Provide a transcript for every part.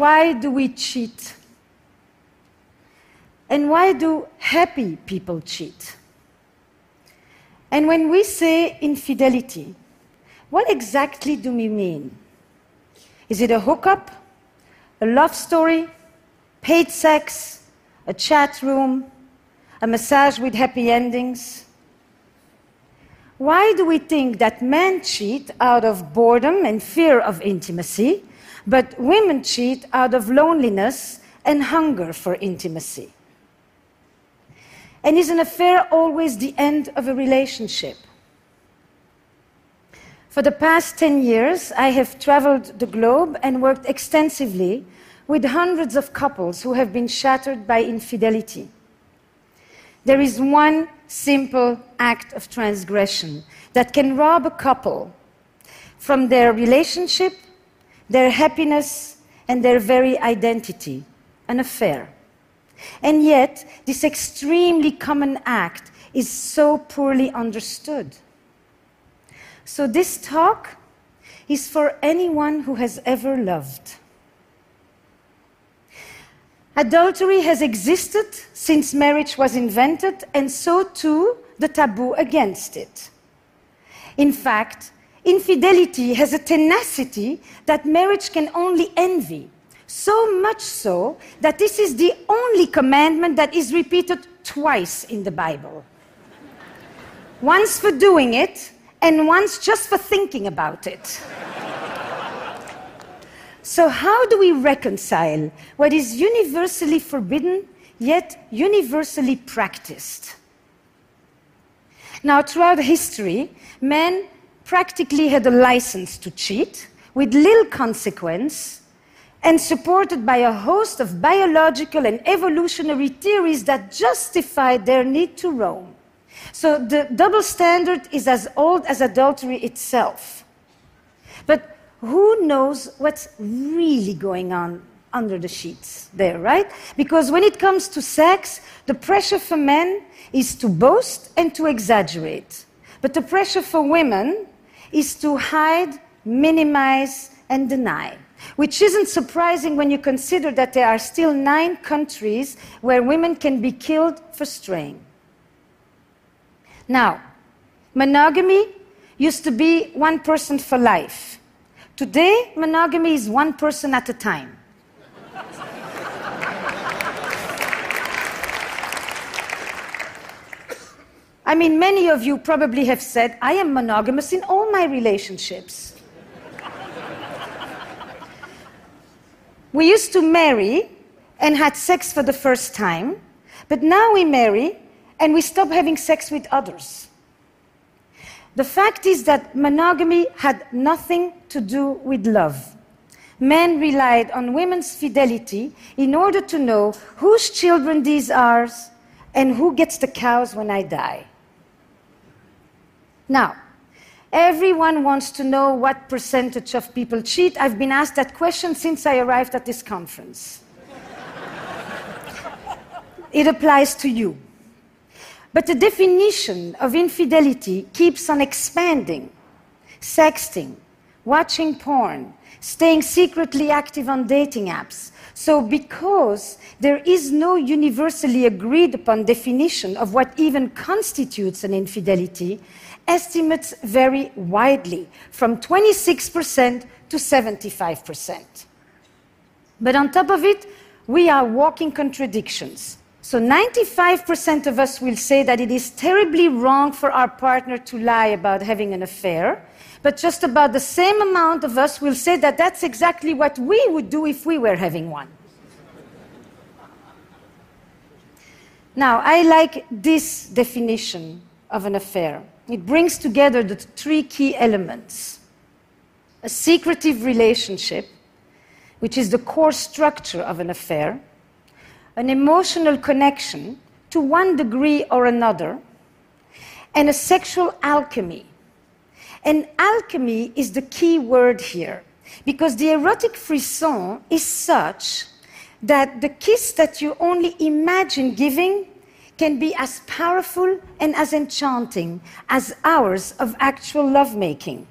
why do we cheat? And why do happy people cheat? And when we say infidelity, what exactly do we mean? Is it a hookup, a love story, paid sex, a chat room, a massage with happy endings? Why do we think that men cheat out of boredom and fear of intimacy, but women cheat out of loneliness and hunger for intimacy? And is an affair always the end of a relationship? For the past 10 years, I have traveled the globe and worked extensively with hundreds of couples who have been shattered by infidelity. There is one simple act of transgression that can rob a couple from their relationship, their happiness, and their very identity an affair. And yet, this extremely common act is so poorly understood. So, this talk is for anyone who has ever loved. Adultery has existed since marriage was invented, and so too the taboo against it. In fact, infidelity has a tenacity that marriage can only envy so much so that this is the only commandment that is repeated twice in the Bible once for doing it, and once just for thinking about it. so, how do we reconcile what is universally forbidden yet universally practiced? Now, throughout history, men practically had a license to cheat with little consequence and supported by a host of biological and evolutionary theories that justified their need to roam. So the double standard is as old as adultery itself. But who knows what's really going on under the sheets there, right? Because when it comes to sex, the pressure for men is to boast and to exaggerate. But the pressure for women is to hide, minimize, and deny which isn't surprising when you consider that there are still nine countries where women can be killed for straying. Now, monogamy used to be one person for life. Today, monogamy is one person at a time. I mean, many of you probably have said, I am monogamous in all my relationships. We used to marry and had sex for the first time, but now we marry and we stop having sex with others. The fact is that monogamy had nothing to do with love. Men relied on women's fidelity in order to know whose children these are and who gets the cows when I die. Now, Everyone wants to know what percentage of people cheat. I've been asked that question since I arrived at this conference. it applies to you. But the definition of infidelity keeps on expanding. Sexting, watching porn, staying secretly active on dating apps. So, because there is no universally agreed upon definition of what even constitutes an infidelity, estimates vary widely from 26% to 75%. But on top of it, we are walking contradictions. So 95% of us will say that it is terribly wrong for our partner to lie about having an affair, but just about the same amount of us will say that that's exactly what we would do if we were having one. Now, I like this definition of an affair. It brings together the three key elements a secretive relationship, which is the core structure of an affair, an emotional connection to one degree or another, and a sexual alchemy. And alchemy is the key word here, because the erotic frisson is such that the kiss that you only imagine giving can be as powerful and as enchanting as hours of actual lovemaking.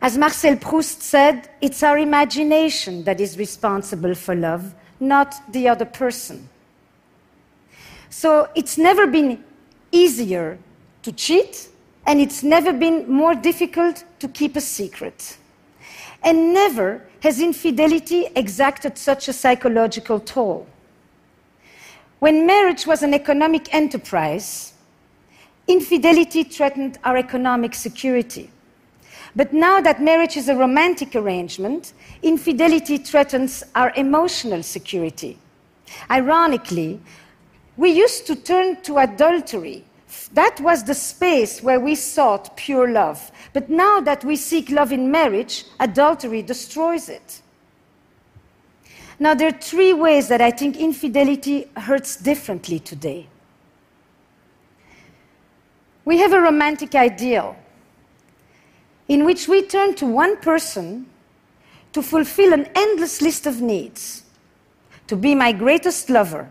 As Marcel Proust said, it's our imagination that is responsible for love, not the other person. So it's never been easier to cheat, and it's never been more difficult to keep a secret. And never has infidelity exacted such a psychological toll. When marriage was an economic enterprise, infidelity threatened our economic security. But now that marriage is a romantic arrangement, infidelity threatens our emotional security. Ironically, we used to turn to adultery. That was the space where we sought pure love. But now that we seek love in marriage, adultery destroys it. Now, there are three ways that I think infidelity hurts differently today. We have a romantic ideal in which we turn to one person to fulfill an endless list of needs to be my greatest lover,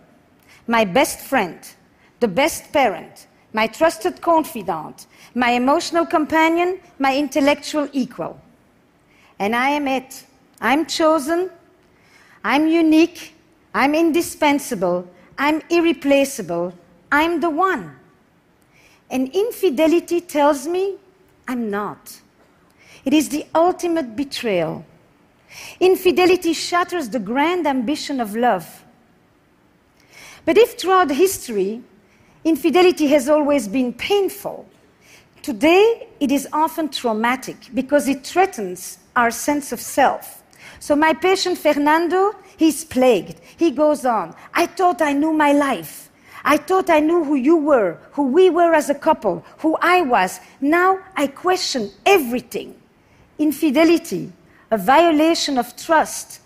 my best friend, the best parent, my trusted confidant, my emotional companion, my intellectual equal. And I am it. I'm chosen, I'm unique, I'm indispensable, I'm irreplaceable, I'm the one. And infidelity tells me I'm not. It is the ultimate betrayal. Infidelity shatters the grand ambition of love. But if throughout history, infidelity has always been painful, today it is often traumatic because it threatens our sense of self. So, my patient Fernando, he's plagued. He goes on. I thought I knew my life. I thought I knew who you were, who we were as a couple, who I was. Now I question everything infidelity, a violation of trust,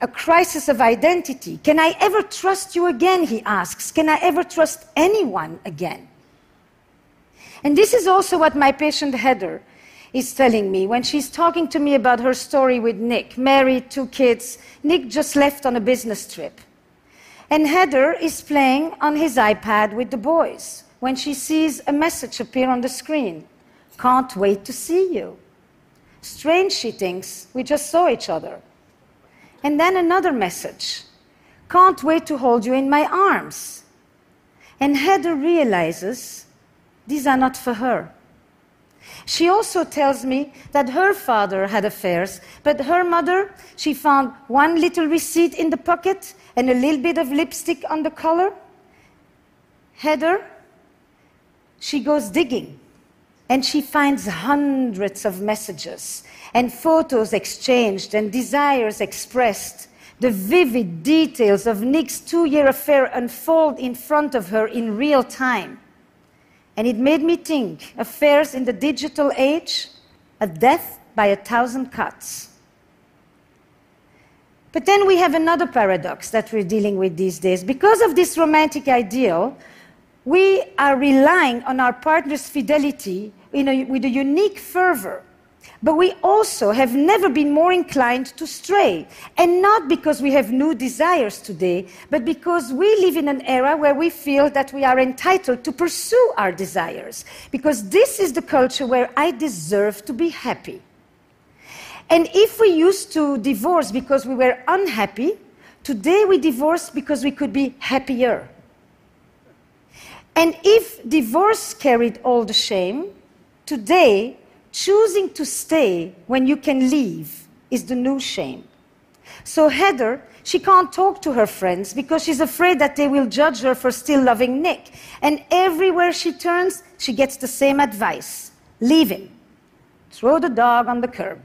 a crisis of identity. Can I ever trust you again? He asks. Can I ever trust anyone again? And this is also what my patient Heather is telling me when she's talking to me about her story with Nick, married, two kids. Nick just left on a business trip. And Heather is playing on his iPad with the boys when she sees a message appear on the screen Can't wait to see you. Strange, she thinks, we just saw each other. And then another message Can't wait to hold you in my arms. And Heather realizes these are not for her. She also tells me that her father had affairs, but her mother, she found one little receipt in the pocket and a little bit of lipstick on the collar. Heather, she goes digging and she finds hundreds of messages and photos exchanged and desires expressed. The vivid details of Nick's two year affair unfold in front of her in real time. And it made me think affairs in the digital age, a death by a thousand cuts. But then we have another paradox that we're dealing with these days. Because of this romantic ideal, we are relying on our partner's fidelity a, with a unique fervor. But we also have never been more inclined to stray. And not because we have new desires today, but because we live in an era where we feel that we are entitled to pursue our desires. Because this is the culture where I deserve to be happy. And if we used to divorce because we were unhappy, today we divorce because we could be happier. And if divorce carried all the shame, today choosing to stay when you can leave is the new shame. So Heather, she can't talk to her friends because she's afraid that they will judge her for still loving Nick. And everywhere she turns, she gets the same advice leave him, throw the dog on the curb.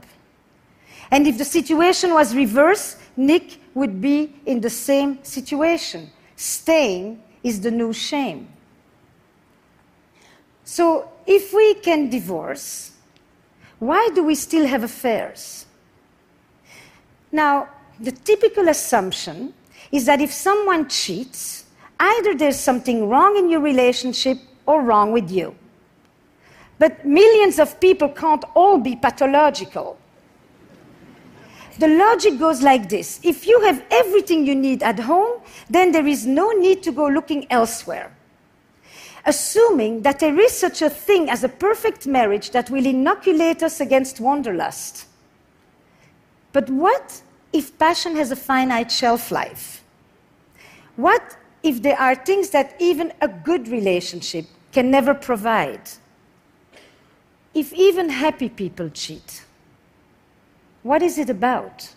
And if the situation was reversed, Nick would be in the same situation. Staying is the new shame. So if we can divorce, why do we still have affairs? Now, the typical assumption is that if someone cheats, either there's something wrong in your relationship or wrong with you. But millions of people can't all be pathological. The logic goes like this if you have everything you need at home, then there is no need to go looking elsewhere. Assuming that there is such a thing as a perfect marriage that will inoculate us against wanderlust. But what if passion has a finite shelf life? What if there are things that even a good relationship can never provide? If even happy people cheat, what is it about?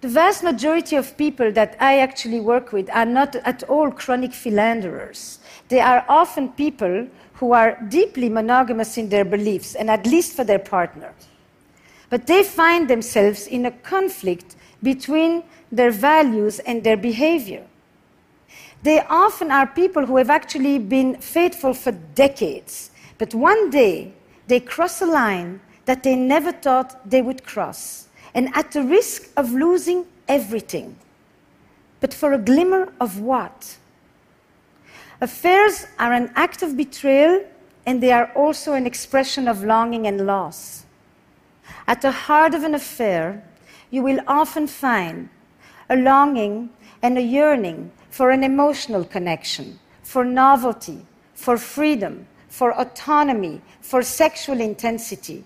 The vast majority of people that I actually work with are not at all chronic philanderers. They are often people who are deeply monogamous in their beliefs, and at least for their partner. But they find themselves in a conflict between their values and their behavior. They often are people who have actually been faithful for decades, but one day they cross a line that they never thought they would cross, and at the risk of losing everything. But for a glimmer of what? Affairs are an act of betrayal, and they are also an expression of longing and loss. At the heart of an affair, you will often find a longing and a yearning for an emotional connection, for novelty, for freedom, for autonomy, for sexual intensity,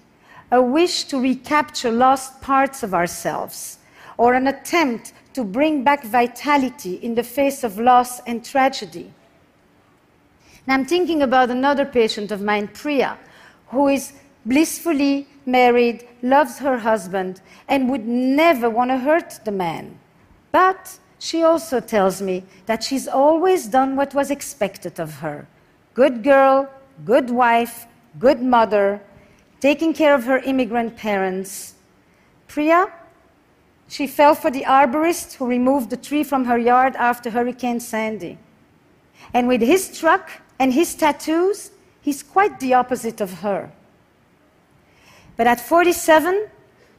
a wish to recapture lost parts of ourselves, or an attempt to bring back vitality in the face of loss and tragedy. Now, I'm thinking about another patient of mine, Priya, who is blissfully married, loves her husband, and would never want to hurt the man. But she also tells me that she's always done what was expected of her good girl, good wife, good mother, taking care of her immigrant parents. Priya, she fell for the arborist who removed the tree from her yard after Hurricane Sandy. And with his truck and his tattoos, he's quite the opposite of her. But at 47,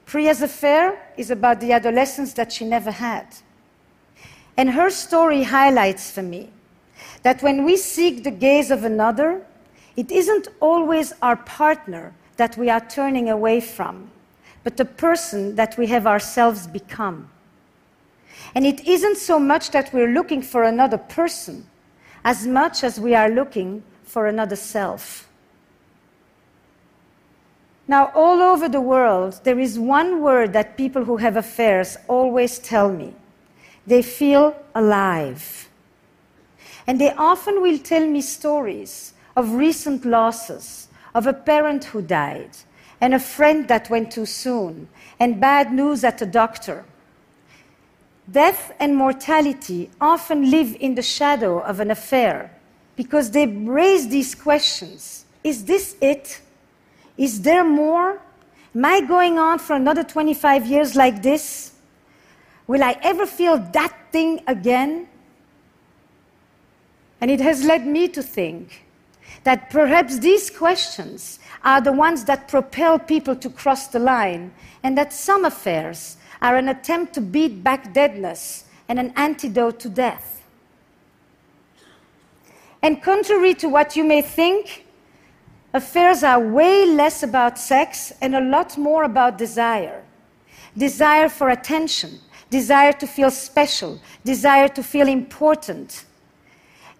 Priya's affair is about the adolescence that she never had. And her story highlights for me that when we seek the gaze of another, it isn't always our partner that we are turning away from, but the person that we have ourselves become. And it isn't so much that we're looking for another person as much as we are looking for another self. Now, all over the world, there is one word that people who have affairs always tell me they feel alive. And they often will tell me stories of recent losses, of a parent who died, and a friend that went too soon, and bad news at the doctor. Death and mortality often live in the shadow of an affair because they raise these questions Is this it? Is there more? Am I going on for another 25 years like this? Will I ever feel that thing again? And it has led me to think that perhaps these questions are the ones that propel people to cross the line, and that some affairs are an attempt to beat back deadness and an antidote to death. And contrary to what you may think, affairs are way less about sex and a lot more about desire desire for attention, desire to feel special, desire to feel important.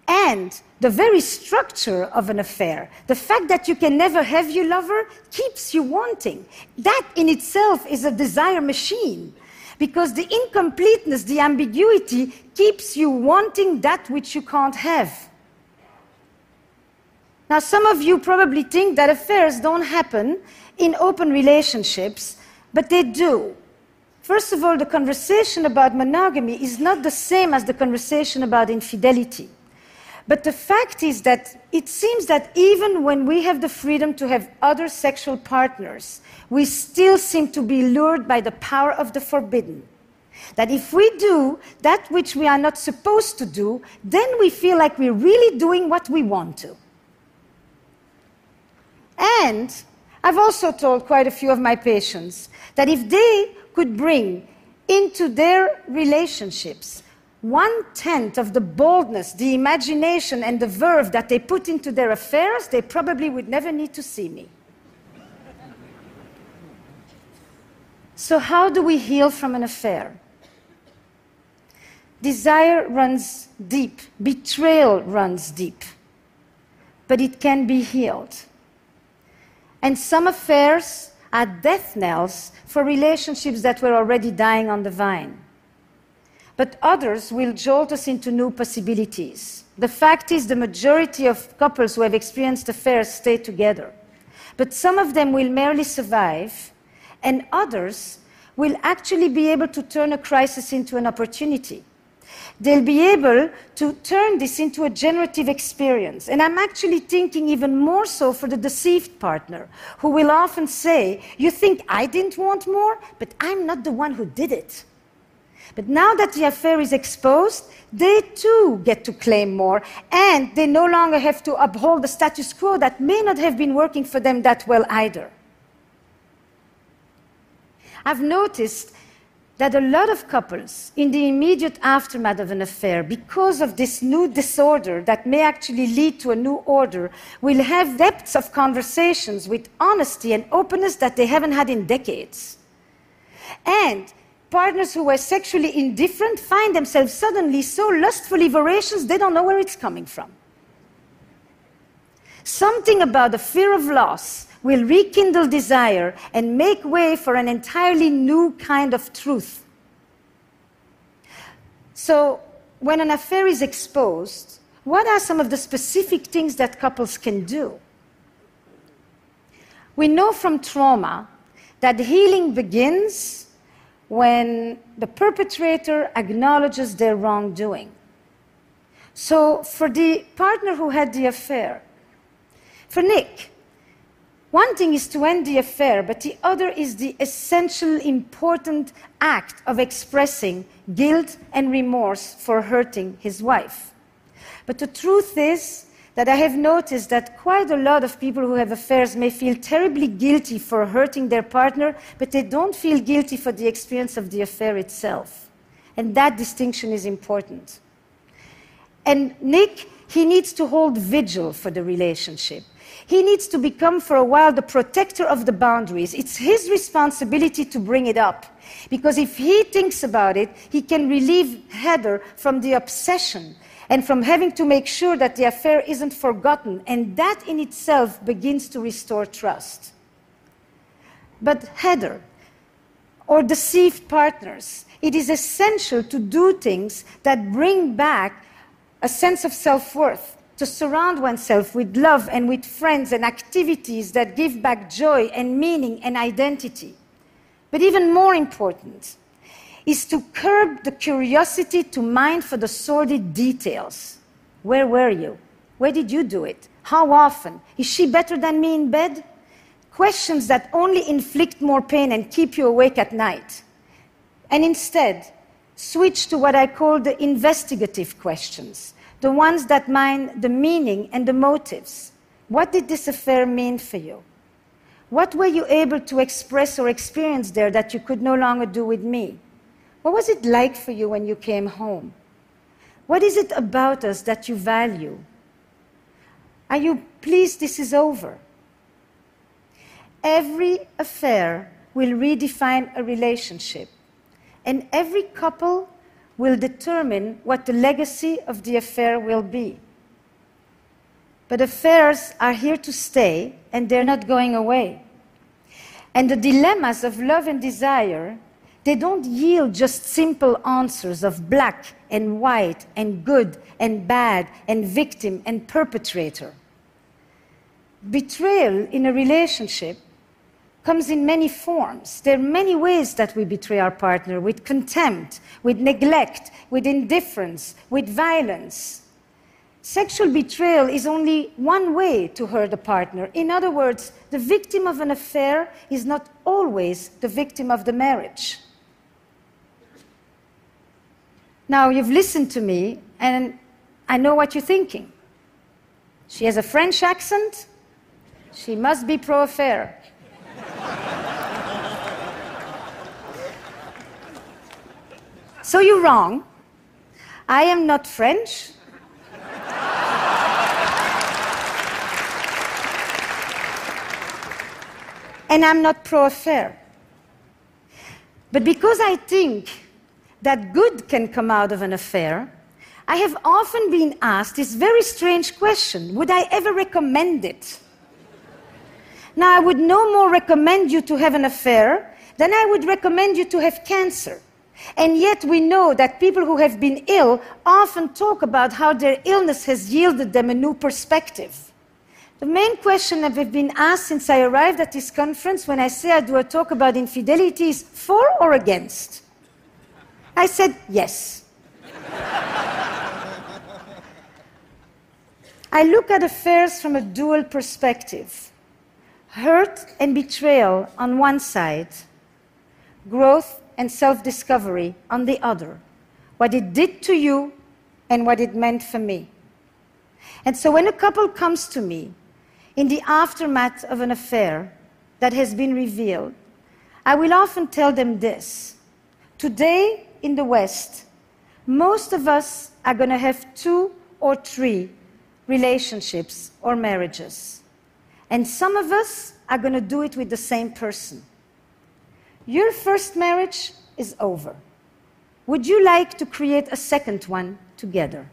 And the very structure of an affair, the fact that you can never have your lover, keeps you wanting. That in itself is a desire machine. Because the incompleteness, the ambiguity, keeps you wanting that which you can't have. Now, some of you probably think that affairs don't happen in open relationships, but they do. First of all, the conversation about monogamy is not the same as the conversation about infidelity. But the fact is that it seems that even when we have the freedom to have other sexual partners, we still seem to be lured by the power of the forbidden. That if we do that which we are not supposed to do, then we feel like we're really doing what we want to. And I've also told quite a few of my patients that if they could bring into their relationships one tenth of the boldness, the imagination, and the verve that they put into their affairs, they probably would never need to see me. So, how do we heal from an affair? desire runs deep, betrayal runs deep, but it can be healed. And some affairs are death knells for relationships that were already dying on the vine. But others will jolt us into new possibilities. The fact is, the majority of couples who have experienced affairs stay together. But some of them will merely survive, and others will actually be able to turn a crisis into an opportunity. They'll be able to turn this into a generative experience. And I'm actually thinking even more so for the deceived partner, who will often say, You think I didn't want more, but I'm not the one who did it. But now that the affair is exposed, they too get to claim more, and they no longer have to uphold the status quo that may not have been working for them that well either. I've noticed that a lot of couples, in the immediate aftermath of an affair, because of this new disorder that may actually lead to a new order, will have depths of conversations with honesty and openness that they haven't had in decades. And partners who were sexually indifferent find themselves suddenly so lustfully voracious they don't know where it's coming from. Something about the fear of loss will rekindle desire and make way for an entirely new kind of truth. So, when an affair is exposed, what are some of the specific things that couples can do? We know from trauma that healing begins when the perpetrator acknowledges their wrongdoing. So, for the partner who had the affair, for Nick, one thing is to end the affair, but the other is the essential, important act of expressing guilt and remorse for hurting his wife. But the truth is that I have noticed that quite a lot of people who have affairs may feel terribly guilty for hurting their partner, but they don't feel guilty for the experience of the affair itself. And that distinction is important. And Nick, he needs to hold vigil for the relationship. He needs to become, for a while, the protector of the boundaries. It's his responsibility to bring it up. Because if he thinks about it, he can relieve Heather from the obsession and from having to make sure that the affair isn't forgotten. And that in itself begins to restore trust. But Heather, or deceived partners, it is essential to do things that bring back a sense of self worth to surround oneself with love and with friends and activities that give back joy and meaning and identity. But even more important is to curb the curiosity to mine for the sordid details. Where were you? Where did you do it? How often? Is she better than me in bed? Questions that only inflict more pain and keep you awake at night. And instead, switch to what I call the investigative questions the ones that mine the meaning and the motives. What did this affair mean for you? What were you able to express or experience there that you could no longer do with me? What was it like for you when you came home? What is it about us that you value? Are you pleased this is over? Every affair will redefine a relationship, and every couple will determine what the legacy of the affair will be. But affairs are here to stay, and they're not going away. And the dilemmas of love and desire, they don't yield just simple answers of black and white and good and bad and victim and perpetrator. Betrayal in a relationship comes in many forms. There are many ways that we betray our partner with contempt, with neglect, with indifference, with violence. Sexual betrayal is only one way to hurt a partner. In other words, the victim of an affair is not always the victim of the marriage. Now, you've listened to me, and I know what you're thinking. She has a French accent. She must be pro affair. so you're wrong. I am not French. and I'm not pro affair. But because I think that good can come out of an affair, I have often been asked this very strange question Would I ever recommend it? Now, I would no more recommend you to have an affair than I would recommend you to have cancer. And yet, we know that people who have been ill often talk about how their illness has yielded them a new perspective. The main question that I've been asked since I arrived at this conference when I say I do a talk about infidelity is for or against? I said yes. I look at affairs from a dual perspective hurt and betrayal on one side, growth and self discovery on the other. What it did to you and what it meant for me. And so when a couple comes to me in the aftermath of an affair that has been revealed, I will often tell them this. Today in the West, most of us are going to have two or three relationships or marriages. And some of us are going to do it with the same person. Your first marriage is over. Would you like to create a second one together?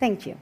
Thank you.